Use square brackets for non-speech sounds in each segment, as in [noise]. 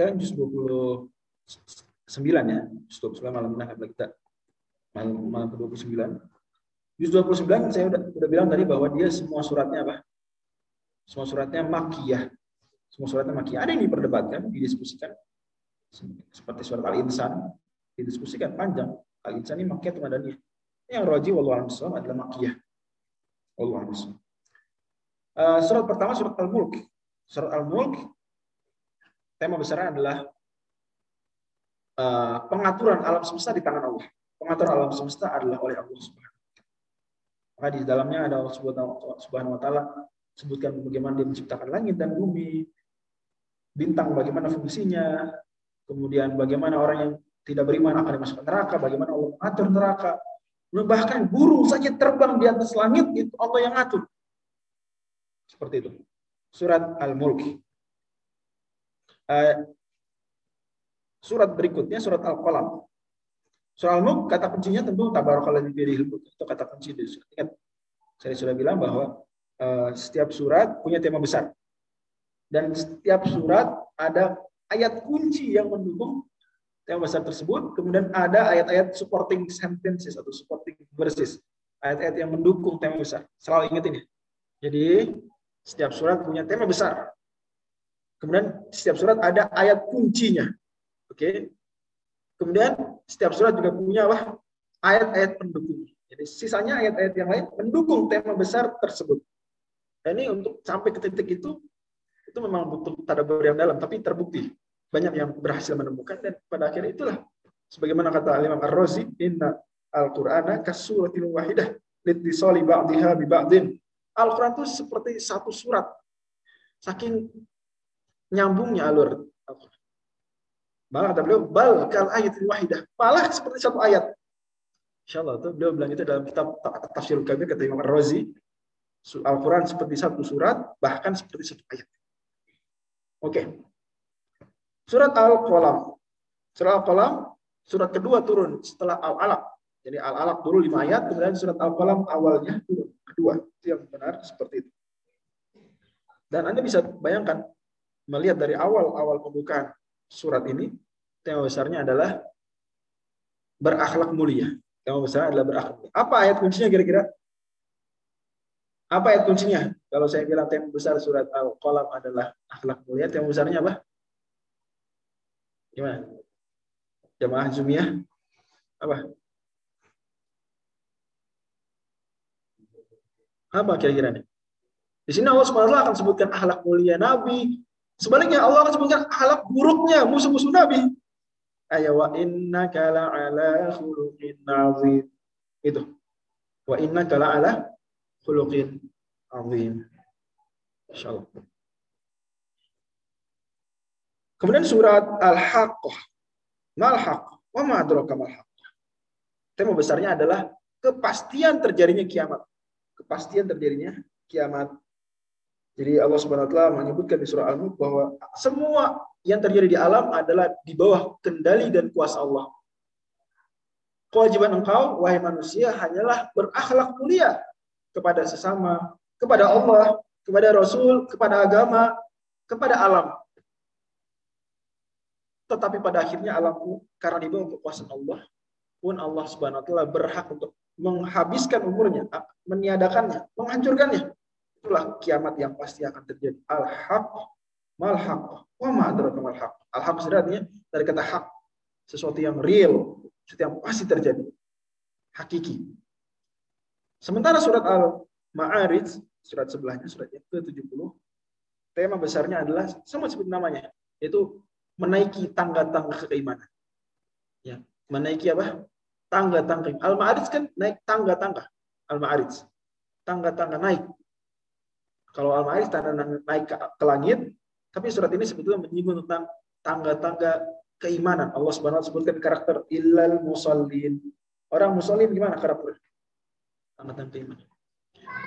sekarang juz 29 ya. Juz 29 malam nah kita malam, malam ke-29. Juz 29 saya udah, udah bilang tadi bahwa dia semua suratnya apa? Semua suratnya makiyah. Semua suratnya makiyah. Ada yang diperdebatkan, didiskusikan. Seperti surat Al-Insan, didiskusikan panjang. Al-Insan ini makiyah atau madaniyah. Yang roji wallahu a'lam adalah makiyah. Wallahu a'lam. Uh, surat pertama surat Al-Mulk. Surat Al-Mulk tema besarnya adalah uh, pengaturan alam semesta di tangan Allah. Pengaturan alam semesta adalah oleh Allah Subhanahu Maka di dalamnya ada Allah Subhanahu wa taala sebutkan bagaimana dia menciptakan langit dan bumi, bintang bagaimana fungsinya, kemudian bagaimana orang yang tidak beriman akan dimasukkan neraka, bagaimana Allah mengatur neraka. Bahkan burung saja terbang di atas langit itu Allah yang atur. Seperti itu. Surat Al-Mulk. Uh, surat berikutnya surat Al-Qalam. Surat Al-Mulk kata kuncinya tentu tabarakalladzi biyadihil mulk. Itu kata kunci di surat. Ingat, saya sudah bilang bahwa uh, setiap surat punya tema besar. Dan setiap surat ada ayat kunci yang mendukung tema besar tersebut. Kemudian ada ayat-ayat supporting sentences atau supporting verses. Ayat-ayat yang mendukung tema besar. Selalu ingat ini. Jadi setiap surat punya tema besar. Kemudian setiap surat ada ayat kuncinya. Oke. Kemudian setiap surat juga punya apa? Ayat-ayat pendukung. Jadi sisanya ayat-ayat yang lain mendukung tema besar tersebut. Dan ini untuk sampai ke titik itu itu memang butuh tadabbur yang dalam, tapi terbukti banyak yang berhasil menemukan dan pada akhirnya itulah sebagaimana kata Imam Ar-Razi inna al-Qur'ana kasuratil wahidah litisali ba'diha bi ba'din Al-Quran itu seperti satu surat. Saking nyambungnya alur Al-Quran. Malah kata beliau, bal kal ayat wahidah. Malah seperti satu ayat. Insya Allah, itu beliau bilang itu dalam kitab Tafsir Kabir, kata Imam Razi. Al-Quran seperti satu surat, bahkan seperti satu ayat. Oke. Surat Al-Qalam. Surat Al-Qalam, surat kedua turun setelah Al-Alaq. Jadi Al-Alaq dulu lima ayat, kemudian surat Al-Qalam awalnya turun kedua. Itu yang benar seperti itu. Dan Anda bisa bayangkan, melihat dari awal-awal pembukaan surat ini, tema besarnya adalah berakhlak mulia. Tema besarnya adalah berakhlak mulia. Apa ayat kuncinya kira-kira? Apa ayat kuncinya? Kalau saya bilang tema besar surat Al-Qalam adalah akhlak mulia, tema besarnya apa? Gimana? Jamaah Zumiyah? Apa? Apa kira-kira nih? Di sini Allah SWT akan sebutkan akhlak mulia Nabi. Sebaliknya Allah akan sebutkan akhlak buruknya musuh-musuh Nabi. Ayat wa inna kala ala khuluqin azim. Itu. Wa inna kala ala khuluqin azim. Insyaallah. Kemudian surat Al-Haqqah. Mal Haqqah. Wa ma adraka mal Haqqah. Tema besarnya adalah kepastian terjadinya kiamat kepastian terjadinya kiamat. Jadi Allah Subhanahu wa taala menyebutkan di surah Al-Mulk bahwa semua yang terjadi di alam adalah di bawah kendali dan kuasa Allah. Kewajiban engkau wahai manusia hanyalah berakhlak mulia kepada sesama, kepada Allah, kepada Rasul, kepada agama, kepada alam. Tetapi pada akhirnya alam karena di bawah kekuasaan Allah, pun Allah Subhanahu wa taala berhak untuk menghabiskan umurnya, meniadakannya, menghancurkannya. Itulah kiamat yang pasti akan terjadi. Al-haq, mal-haq, wa ma'adraka mal-haq. Al-haq sebenarnya dari kata hak, sesuatu yang real, sesuatu yang pasti terjadi. Hakiki. Sementara surat Al-Ma'arij, surat sebelahnya, surat yang ke-70, tema besarnya adalah, sama seperti namanya, yaitu menaiki tangga-tangga keimanan. Ya, menaiki apa? tangga-tangga. Al-Ma'arij kan naik tangga-tangga. Al-Ma'arij. Tangga-tangga naik. Kalau Al-Ma'arij tanda naik ke, ke langit, tapi surat ini sebetulnya menyinggung tentang tangga-tangga keimanan. Allah Subhanahu wa sebutkan karakter illal musallin. Orang musallin gimana karakter? Tangga-tangga keimanan.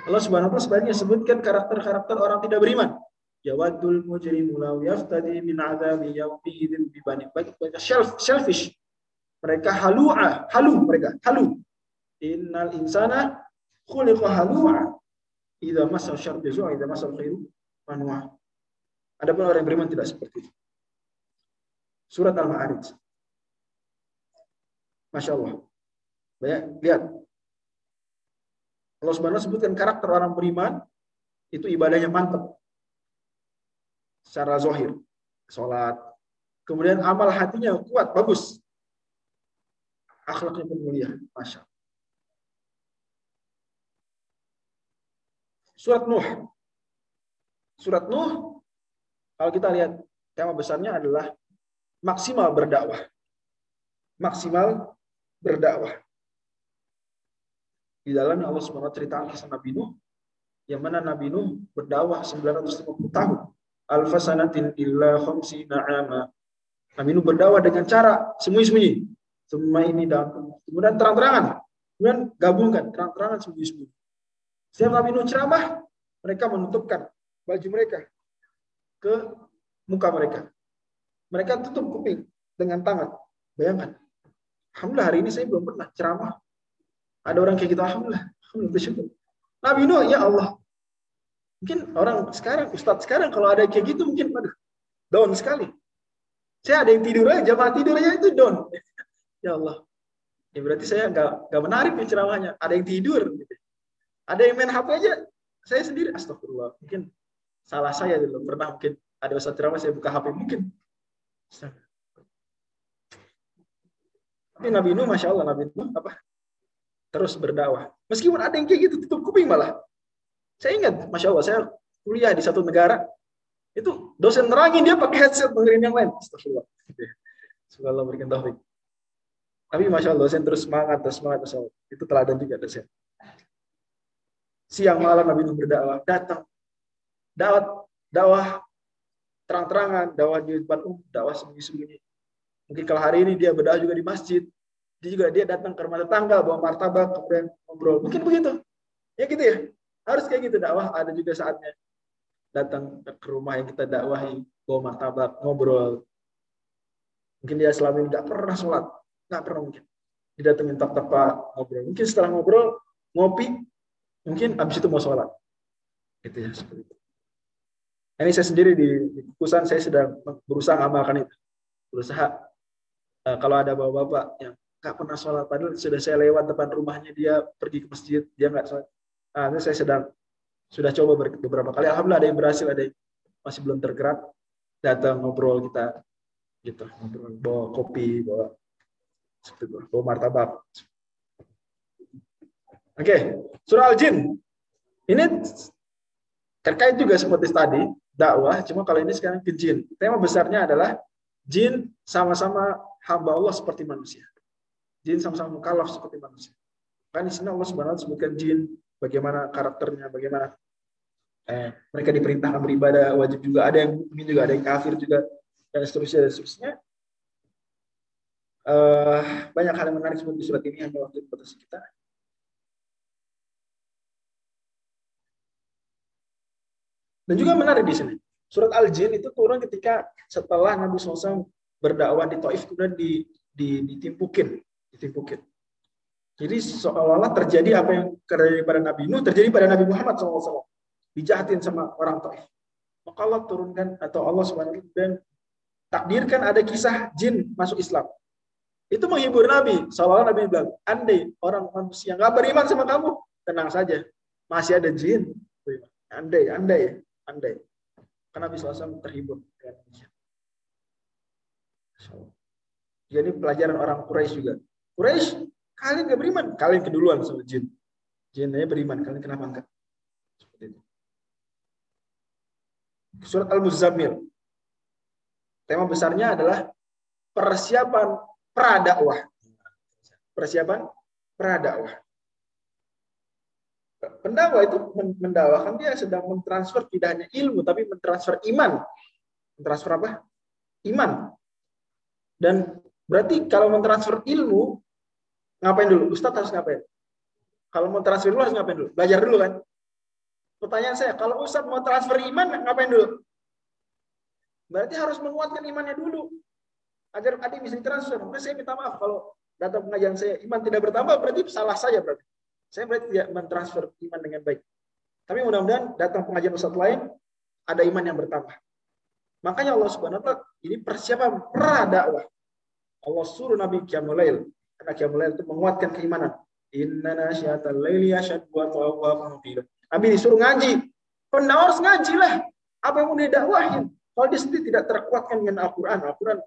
Allah Subhanahu wa sebenarnya sebutkan karakter-karakter orang tidak beriman. Yawadul mujrimu law yaftadi min adzabi yawmin bi bani. Baik, selfish mereka halu'a, halu mereka, halu. Innal insana khuliqa halu'a. Idza masa syarru jazua, idza masa khairu manwa. Adapun orang yang beriman tidak seperti itu. Surat Al-Ma'arij. Masya Allah. Banyak, lihat. Allah Subhanahu sebutkan karakter orang beriman itu ibadahnya mantap. Secara zohir. Sholat. Kemudian amal hatinya kuat, bagus. Akhlaknya pun mulia. Masya Allah. Surat Nuh. Surat Nuh, kalau kita lihat tema besarnya adalah maksimal berdakwah. Maksimal berdakwah. Di dalamnya Allah SWT ceritakan kisah Nabi Nuh, yang mana Nabi Nuh berdakwah 950 tahun. Alfasanatin illa khamsina ama. Nabi Nuh berdakwah dengan cara sembunyi-sembunyi. Semua ini dalam kemudian terang-terangan. Kemudian gabungkan terang-terangan sembunyi-sembunyi. Nabi Nuh ceramah, mereka menutupkan baju mereka ke muka mereka. Mereka tutup kuping dengan tangan. Bayangkan. Alhamdulillah hari ini saya belum pernah ceramah. Ada orang kayak gitu, Alhamdulillah. Alhamdulillah bersyukur. Nabi Nuh, ya Allah. Mungkin orang sekarang, Ustadz sekarang kalau ada kayak gitu mungkin aduh, down sekali. Saya ada yang tidur aja, jamaah tidurnya itu down. [laughs] ya Allah. Ya berarti saya nggak nggak menarik ceramahnya. Ada yang tidur. Gitu. Ada yang main HP aja, saya sendiri astagfirullah. Mungkin salah saya dulu. Pernah mungkin ada ustaz ceramah saya buka HP mungkin. Tapi Nabi Nuh, masya Allah Nabi Nuh apa? Terus berdakwah. Meskipun ada yang kayak gitu tutup kuping malah. Saya ingat, masya Allah, saya kuliah di satu negara itu dosen nerangin dia pakai headset dengerin yang lain. Astagfirullah. Semoga Allah berikan taufik. Tapi masya Allah, dosen terus semangat, terus semangat, terus. Itu teladan juga dosen. Siang malam Nabi Nuh berdakwah, datang. Dakwah, dakwah terang-terangan, dakwah di depan umum, dakwah sembunyi-sembunyi. Mungkin kalau hari ini dia berdakwah juga di masjid, dia juga dia datang ke rumah tetangga, bawa martabak, kemudian ngobrol. Mungkin begitu. Ya gitu ya. Harus kayak gitu dakwah, ada juga saatnya datang ke rumah yang kita dakwahi, bawa martabak, ngobrol. Mungkin dia selama ini nggak pernah sholat, nggak pernah mungkin. Dia datangin tak ngobrol. Mungkin setelah ngobrol, ngopi, mungkin habis itu mau sholat. Gitu ya, seperti itu. Ini saya sendiri di, di saya sedang berusaha mengamalkan itu. Berusaha uh, kalau ada bapak-bapak yang nggak pernah sholat, padahal sudah saya lewat depan rumahnya dia pergi ke masjid, dia nggak sholat. Nah, ini saya sedang sudah coba beberapa kali. Alhamdulillah ada yang berhasil, ada yang masih belum tergerak. Datang ngobrol kita, gitu, ngobrol, bawa kopi, bawa seperti itu, bawa martabak. Oke, okay. surah Al-Jin. Ini terkait juga seperti tadi, dakwah, cuma kalau ini sekarang ke jin. Tema besarnya adalah jin sama-sama hamba Allah seperti manusia. Jin sama-sama mukallaf seperti manusia. Kan di sini Allah Subhanahu sebutkan jin, bagaimana karakternya, bagaimana eh, mereka diperintahkan beribadah, wajib juga ada yang mungkin juga ada yang kafir juga dan seterusnya dan seterusnya. Uh, banyak hal yang menarik seperti surat ini hanya waktu batasi kita. Dan juga menarik di sini. Surat Al-Jin itu turun ketika setelah Nabi SAW berdakwah di Taif kemudian di, di, ditimpukin, ditimpukin. Jadi seolah-olah terjadi apa yang terjadi pada Nabi Nuh terjadi pada Nabi Muhammad SAW. Dijahatin sama orang Taif. Maka Allah turunkan atau Allah SWT dan takdirkan ada kisah jin masuk Islam. Itu menghibur Nabi. Seolah-olah Nabi bilang, andai orang manusia nggak beriman sama kamu, tenang saja. Masih ada jin. Andai, andai andai. Karena Nabi SAW terhibur dengan demikian. Jadi pelajaran orang Quraisy juga. Quraisy, kalian gak beriman, kalian keduluan sama jin. Jinnya beriman, kalian kenapa enggak? Seperti itu. Surat Al-Muzammil. Tema besarnya adalah persiapan pradakwah. Persiapan pradakwah pendakwa itu mendakwakan dia sedang mentransfer tidak hanya ilmu tapi mentransfer iman. Mentransfer apa? Iman. Dan berarti kalau mentransfer ilmu ngapain dulu? Ustadz harus ngapain? Kalau mau transfer dulu harus ngapain dulu? Belajar dulu kan? Pertanyaan saya, kalau Ustadz mau transfer iman ngapain dulu? Berarti harus menguatkan imannya dulu. Agar adik bisa ditransfer. Maka saya minta maaf kalau datang pengajian saya iman tidak bertambah berarti salah saya berarti. Saya berarti tidak mentransfer iman dengan baik. Tapi mudah-mudahan datang pengajian Ustaz lain, ada iman yang bertambah. Makanya Allah Subhanahu wa taala ini persiapan pra dakwah. Allah suruh Nabi Qiyamul Karena Qiyamul itu menguatkan keimanan. Inna nasyatal laili asyad wa tawafun Nabi disuruh ngaji. Pendakwah harus ngaji lah. Apa yang mau didakwahin? Kalau dia sendiri tidak terkuatkan dengan Al-Quran, Al-Quran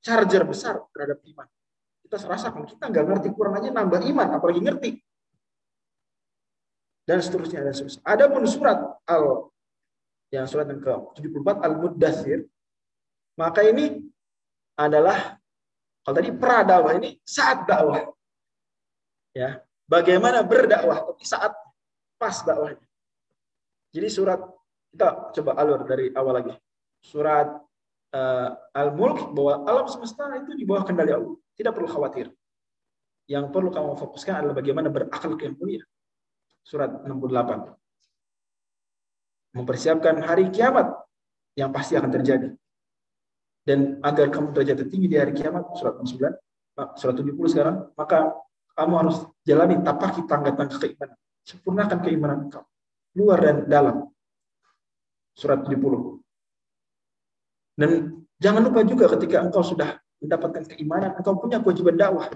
charger besar terhadap iman. Kita rasakan, kita nggak ngerti Quran aja nambah iman, apalagi ngerti. Dan seterusnya, dan seterusnya. Ada pun surat Al yang surat yang ke-74 Al-Muddathir, maka ini adalah kalau tadi pra dakwah ini saat dakwah. Ya, bagaimana berdakwah tapi saat pas dakwahnya. Jadi surat kita coba alur dari awal lagi. Surat uh, Al-Mulk bahwa alam semesta itu di bawah kendali Allah. Tidak perlu khawatir. Yang perlu kamu fokuskan adalah bagaimana berakal yang mulia. Surat 68 mempersiapkan hari kiamat yang pasti akan terjadi. Dan agar kamu derajat tertinggi di hari kiamat, surat 9, surat 70 sekarang, maka kamu harus jalani tapaki tangga-tangga keimanan. Sempurnakan keimanan kamu. Luar dan dalam. Surat 70. Dan jangan lupa juga ketika engkau sudah mendapatkan keimanan, engkau punya kewajiban dakwah.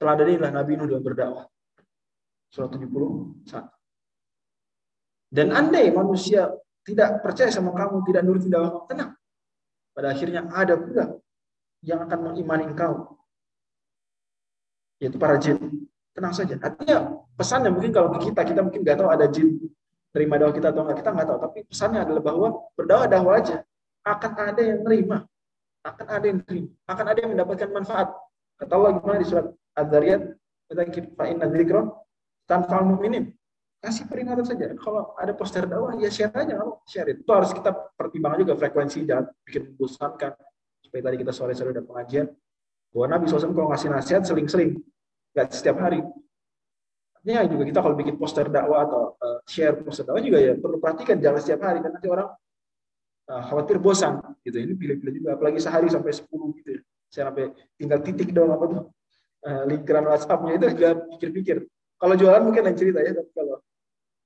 Telah darilah Nabi Nuh dalam berdakwah. Surat 70. Dan andai manusia tidak percaya sama kamu, tidak nurut tidak kamu, tenang. Pada akhirnya ada pula yang akan mengimani engkau. Yaitu para jin. Tenang saja. Artinya pesannya mungkin kalau kita, kita mungkin nggak tahu ada jin terima dakwah kita atau enggak, kita nggak tahu. Tapi pesannya adalah bahwa berdakwah dakwah aja. Akan ada yang nerima. Akan ada yang terima. Akan ada yang mendapatkan manfaat. Kata Allah gimana di surat Az-Zariyat, fa'in dzikra tanfa'ul mu'minin kasih peringatan saja. Kalau ada poster dakwah, ya share aja, kalau share itu harus kita pertimbangkan juga frekuensi dan bikin membosankan. Seperti tadi kita sore-sore ada pengajian, bahwa Nabi SAW kalau ngasih nasihat seling-seling, nggak setiap hari. Artinya juga kita kalau bikin poster dakwah atau uh, share poster dakwah juga ya perlu perhatikan jangan setiap hari karena nanti orang uh, khawatir bosan gitu. Ini pilih-pilih juga, apalagi sehari sampai 10 gitu ya. Saya sampai tinggal titik dong apa tuh uh, lingkaran WhatsApp-nya itu juga pikir-pikir. Kalau jualan mungkin lain cerita ya, tapi kalau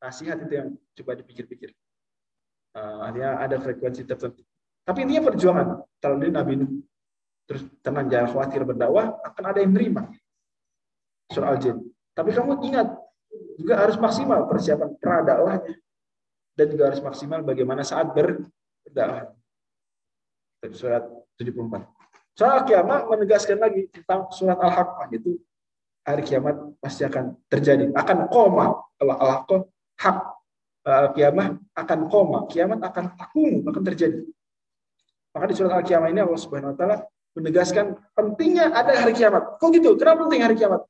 nasihat itu yang coba dipikir-pikir. Uh, artinya ada frekuensi tertentu. Tapi intinya perjuangan. Kalau dia Nabi Nuh, terus tenang jangan khawatir berdakwah, akan ada yang menerima. Surah Al-Jin. Tapi kamu ingat, juga harus maksimal persiapan pra dakwahnya. Dan juga harus maksimal bagaimana saat berdakwah. Surat 74. Soal kiamat menegaskan lagi tentang surat Al-Haqqah itu hari kiamat pasti akan terjadi, akan koma. Kalau Al-Haqqah hak uh, kiamat akan koma, kiamat akan takum, akan terjadi. Maka di surat Al-Qiyamah ini Allah Subhanahu wa taala menegaskan pentingnya ada hari kiamat. Kok gitu? Kenapa penting hari kiamat?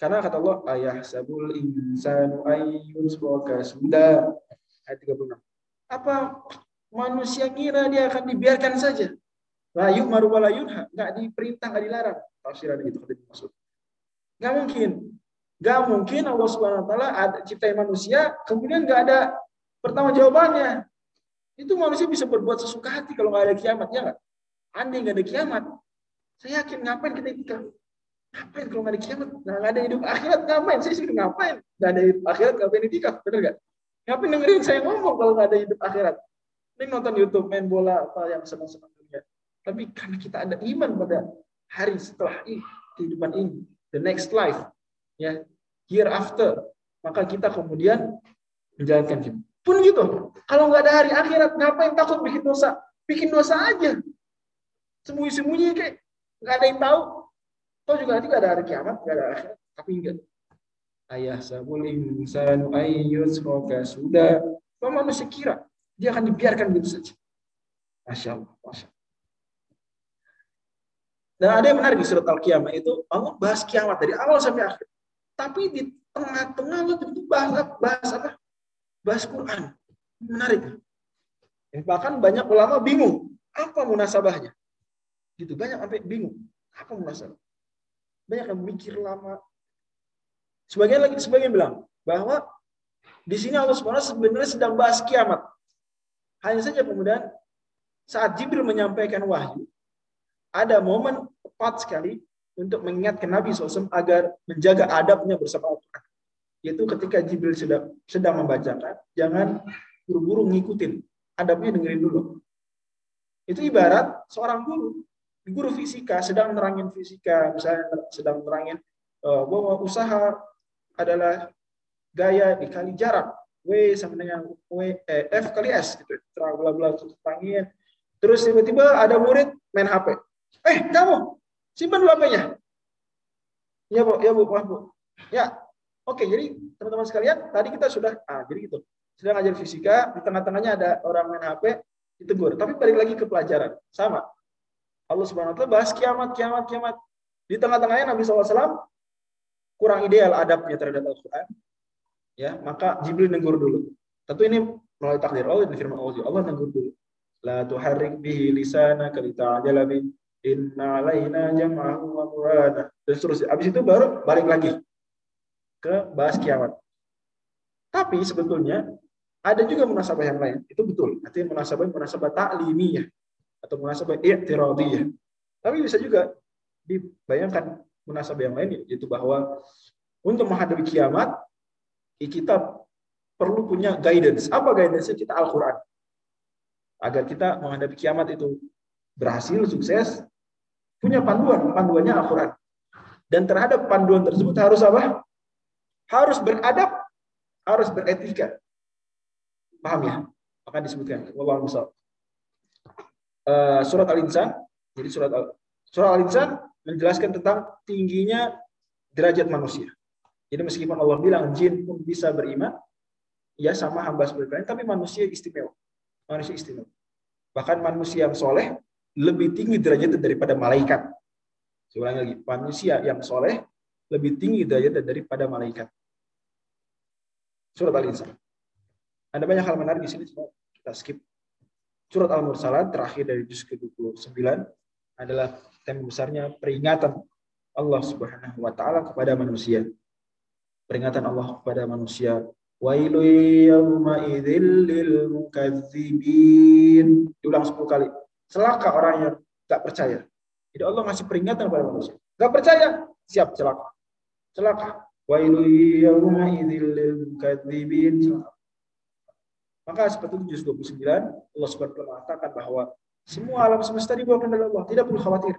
Karena kata Allah, ayah sabul insanu ayyun sudah ayat 36. Apa manusia kira dia akan dibiarkan saja? Layu maru walayunha, enggak diperintah, enggak dilarang. Tafsiran itu maksud. Enggak mungkin. Gak mungkin Allah Subhanahu Wa Taala ciptain manusia, kemudian gak ada pertama jawabannya. Itu manusia bisa berbuat sesuka hati kalau nggak ada kiamatnya nggak? Andai nggak ada kiamat, saya yakin ngapain kita itikaf? Ngapain kalau nggak ada kiamat? Nah, nggak ada hidup akhirat ngapain? Saya sih ngapain? Nggak ada hidup akhirat ngapain itikaf? Bener nggak? Ngapain dengerin saya ngomong kalau nggak ada hidup akhirat? Ini nonton YouTube, main bola, apa yang senang-senang dunia. Tapi karena kita ada iman pada hari setelah ini, kehidupan ini, the next life, ya hereafter. Maka kita kemudian menjalankan hidup. Pun gitu. Kalau nggak ada hari akhirat, ngapain takut bikin dosa? Bikin dosa aja. Sembunyi-sembunyi kayak nggak ada yang tahu. Tahu juga nanti nggak ada hari kiamat, nggak ada akhirat. Tapi enggak. Ayah sabul insan ayyus sudah. Kalau manusia kira dia akan dibiarkan begitu saja. Masya Allah. Masya Allah. Dan ada yang menarik di surat Al-Qiyamah itu Allah bahas kiamat dari awal sampai akhir. Tapi di tengah-tengah lo itu bahas, bahas apa? Bahas Quran. Menarik. Bahkan banyak ulama bingung. Apa munasabahnya? Gitu. Banyak sampai bingung. Apa munasabah? Banyak yang mikir lama. Sebagian lagi sebagian bilang bahwa di sini Allah SWT sebenarnya sedang bahas kiamat. Hanya saja kemudian saat Jibril menyampaikan wahyu, ada momen tepat sekali untuk mengingatkan Nabi SAW agar menjaga adabnya bersama Al-Quran. Yaitu ketika Jibril sedang, sedang membacakan, jangan buru-buru ngikutin. Adabnya dengerin dulu. Itu ibarat seorang guru, guru fisika sedang nerangin fisika, misalnya sedang nerangin uh, bahwa usaha adalah gaya dikali jarak W sama dengan W eh, F kali S gitu. Terang bla. Terus tiba-tiba ada murid main HP. Eh, kamu simpan dulu HP-nya. Ya, Bu, ya, Bu, maaf, Bu. Ya. Oke, jadi teman-teman sekalian, tadi kita sudah ah jadi gitu sedang ngajar fisika, di tengah-tengahnya ada orang main HP, ditegur. Tapi balik lagi ke pelajaran, sama. Allah Subhanahu wa taala bahas kiamat, kiamat, kiamat. Di tengah-tengahnya Nabi SAW kurang ideal adabnya terhadap Al-Quran. Ya, maka Jibril negur dulu. Tentu ini melalui takdir Allah dan firman Allah. Allah negur dulu. La tuharrik bihi lisana kalita ajalabi inna alaina jam'ahu wa. Dan seterusnya. Habis itu baru balik lagi ke bahas kiamat. Tapi sebetulnya ada juga munasabah yang lain, itu betul. Artinya munasabah munasabah ta'limiyah atau munasabah i'tiradiyah. Tapi bisa juga dibayangkan munasabah yang lain yaitu bahwa untuk menghadapi kiamat kita perlu punya guidance. Apa guidance kita Al-Qur'an. Agar kita menghadapi kiamat itu berhasil, sukses, punya panduan, panduannya Al-Qur'an. Dan terhadap panduan tersebut harus apa? Harus beradab, harus beretika. Paham ya? Maka disebutkan. Wallahu misal. Uh, surat Al-Insan. Jadi surat Al Surat Al-Insan menjelaskan tentang tingginya derajat manusia. Jadi meskipun Allah bilang jin pun bisa beriman, ya sama hamba seperti lain, tapi manusia istimewa. Manusia istimewa. Bahkan manusia yang soleh lebih tinggi derajatnya daripada malaikat. Saya lagi, manusia yang soleh lebih tinggi derajatnya daripada malaikat. Surat Al-Insan. Ada banyak hal menarik di sini, kita skip. Surat Al-Mursalat terakhir dari juz ke-29 adalah tema besarnya peringatan Allah Subhanahu wa taala kepada manusia. Peringatan Allah kepada manusia. Wailu yawma idzil lil mukadzibin. Diulang 10 kali. Celaka orang yang tak percaya. Jadi Allah ngasih peringatan kepada manusia. Gak percaya, siap celaka. Celaka. Celaka. Maka seperti itu juz 29 Allah wa mengatakan bahwa semua alam semesta dibawa oleh Allah, tidak perlu khawatir.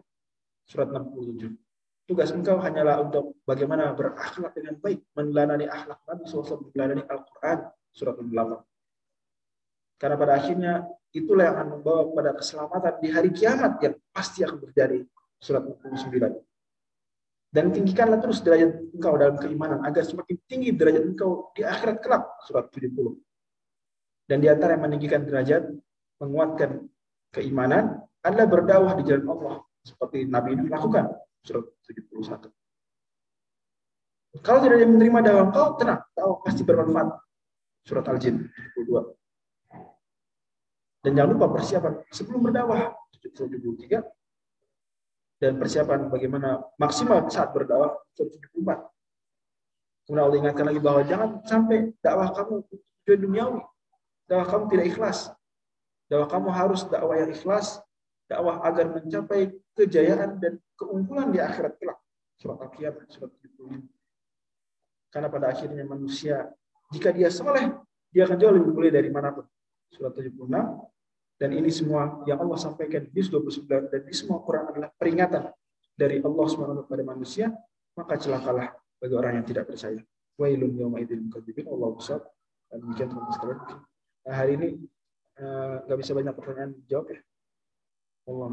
Surat 67. Tugas engkau hanyalah untuk bagaimana berakhlak dengan baik, meneladani akhlak Nabi SAW, meneladani Al-Quran, surat 8. Karena pada akhirnya itulah yang akan membawa kepada keselamatan di hari kiamat yang pasti akan terjadi. Surat 69. Dan tinggikanlah terus derajat engkau dalam keimanan agar semakin tinggi derajat engkau di akhirat kelak. Surat 70. Dan di antara yang meninggikan derajat, menguatkan keimanan adalah berdakwah di jalan Allah seperti Nabi ini lakukan surat 71. Kalau tidak ada yang menerima dakwah kau, tenang, dakwah pasti bermanfaat. Surat Al-Jin 72. Dan jangan lupa persiapan sebelum berdakwah 73 dan persiapan bagaimana maksimal saat berdakwah 74. Kemudian Allah ingatkan lagi bahwa jangan sampai dakwah kamu tujuan duniawi, dakwah kamu tidak ikhlas. Dakwah kamu harus dakwah yang ikhlas, dakwah agar mencapai kejayaan dan keunggulan di akhirat kelak. Surat Al-Qiyamah, surat 75. Karena pada akhirnya manusia, jika dia soleh, dia akan jauh lebih mulia dari mana pun. Surat 76. Dan ini semua yang Allah sampaikan di 29 dan di semua Quran adalah peringatan dari Allah SWT kepada manusia, maka celakalah bagi orang yang tidak percaya. Wailun yawma idzin mukadzibin. Allahu Dan demikian teman-teman. Nah, hari ini eh, nggak uh, bisa banyak pertanyaan jawab ya. Allah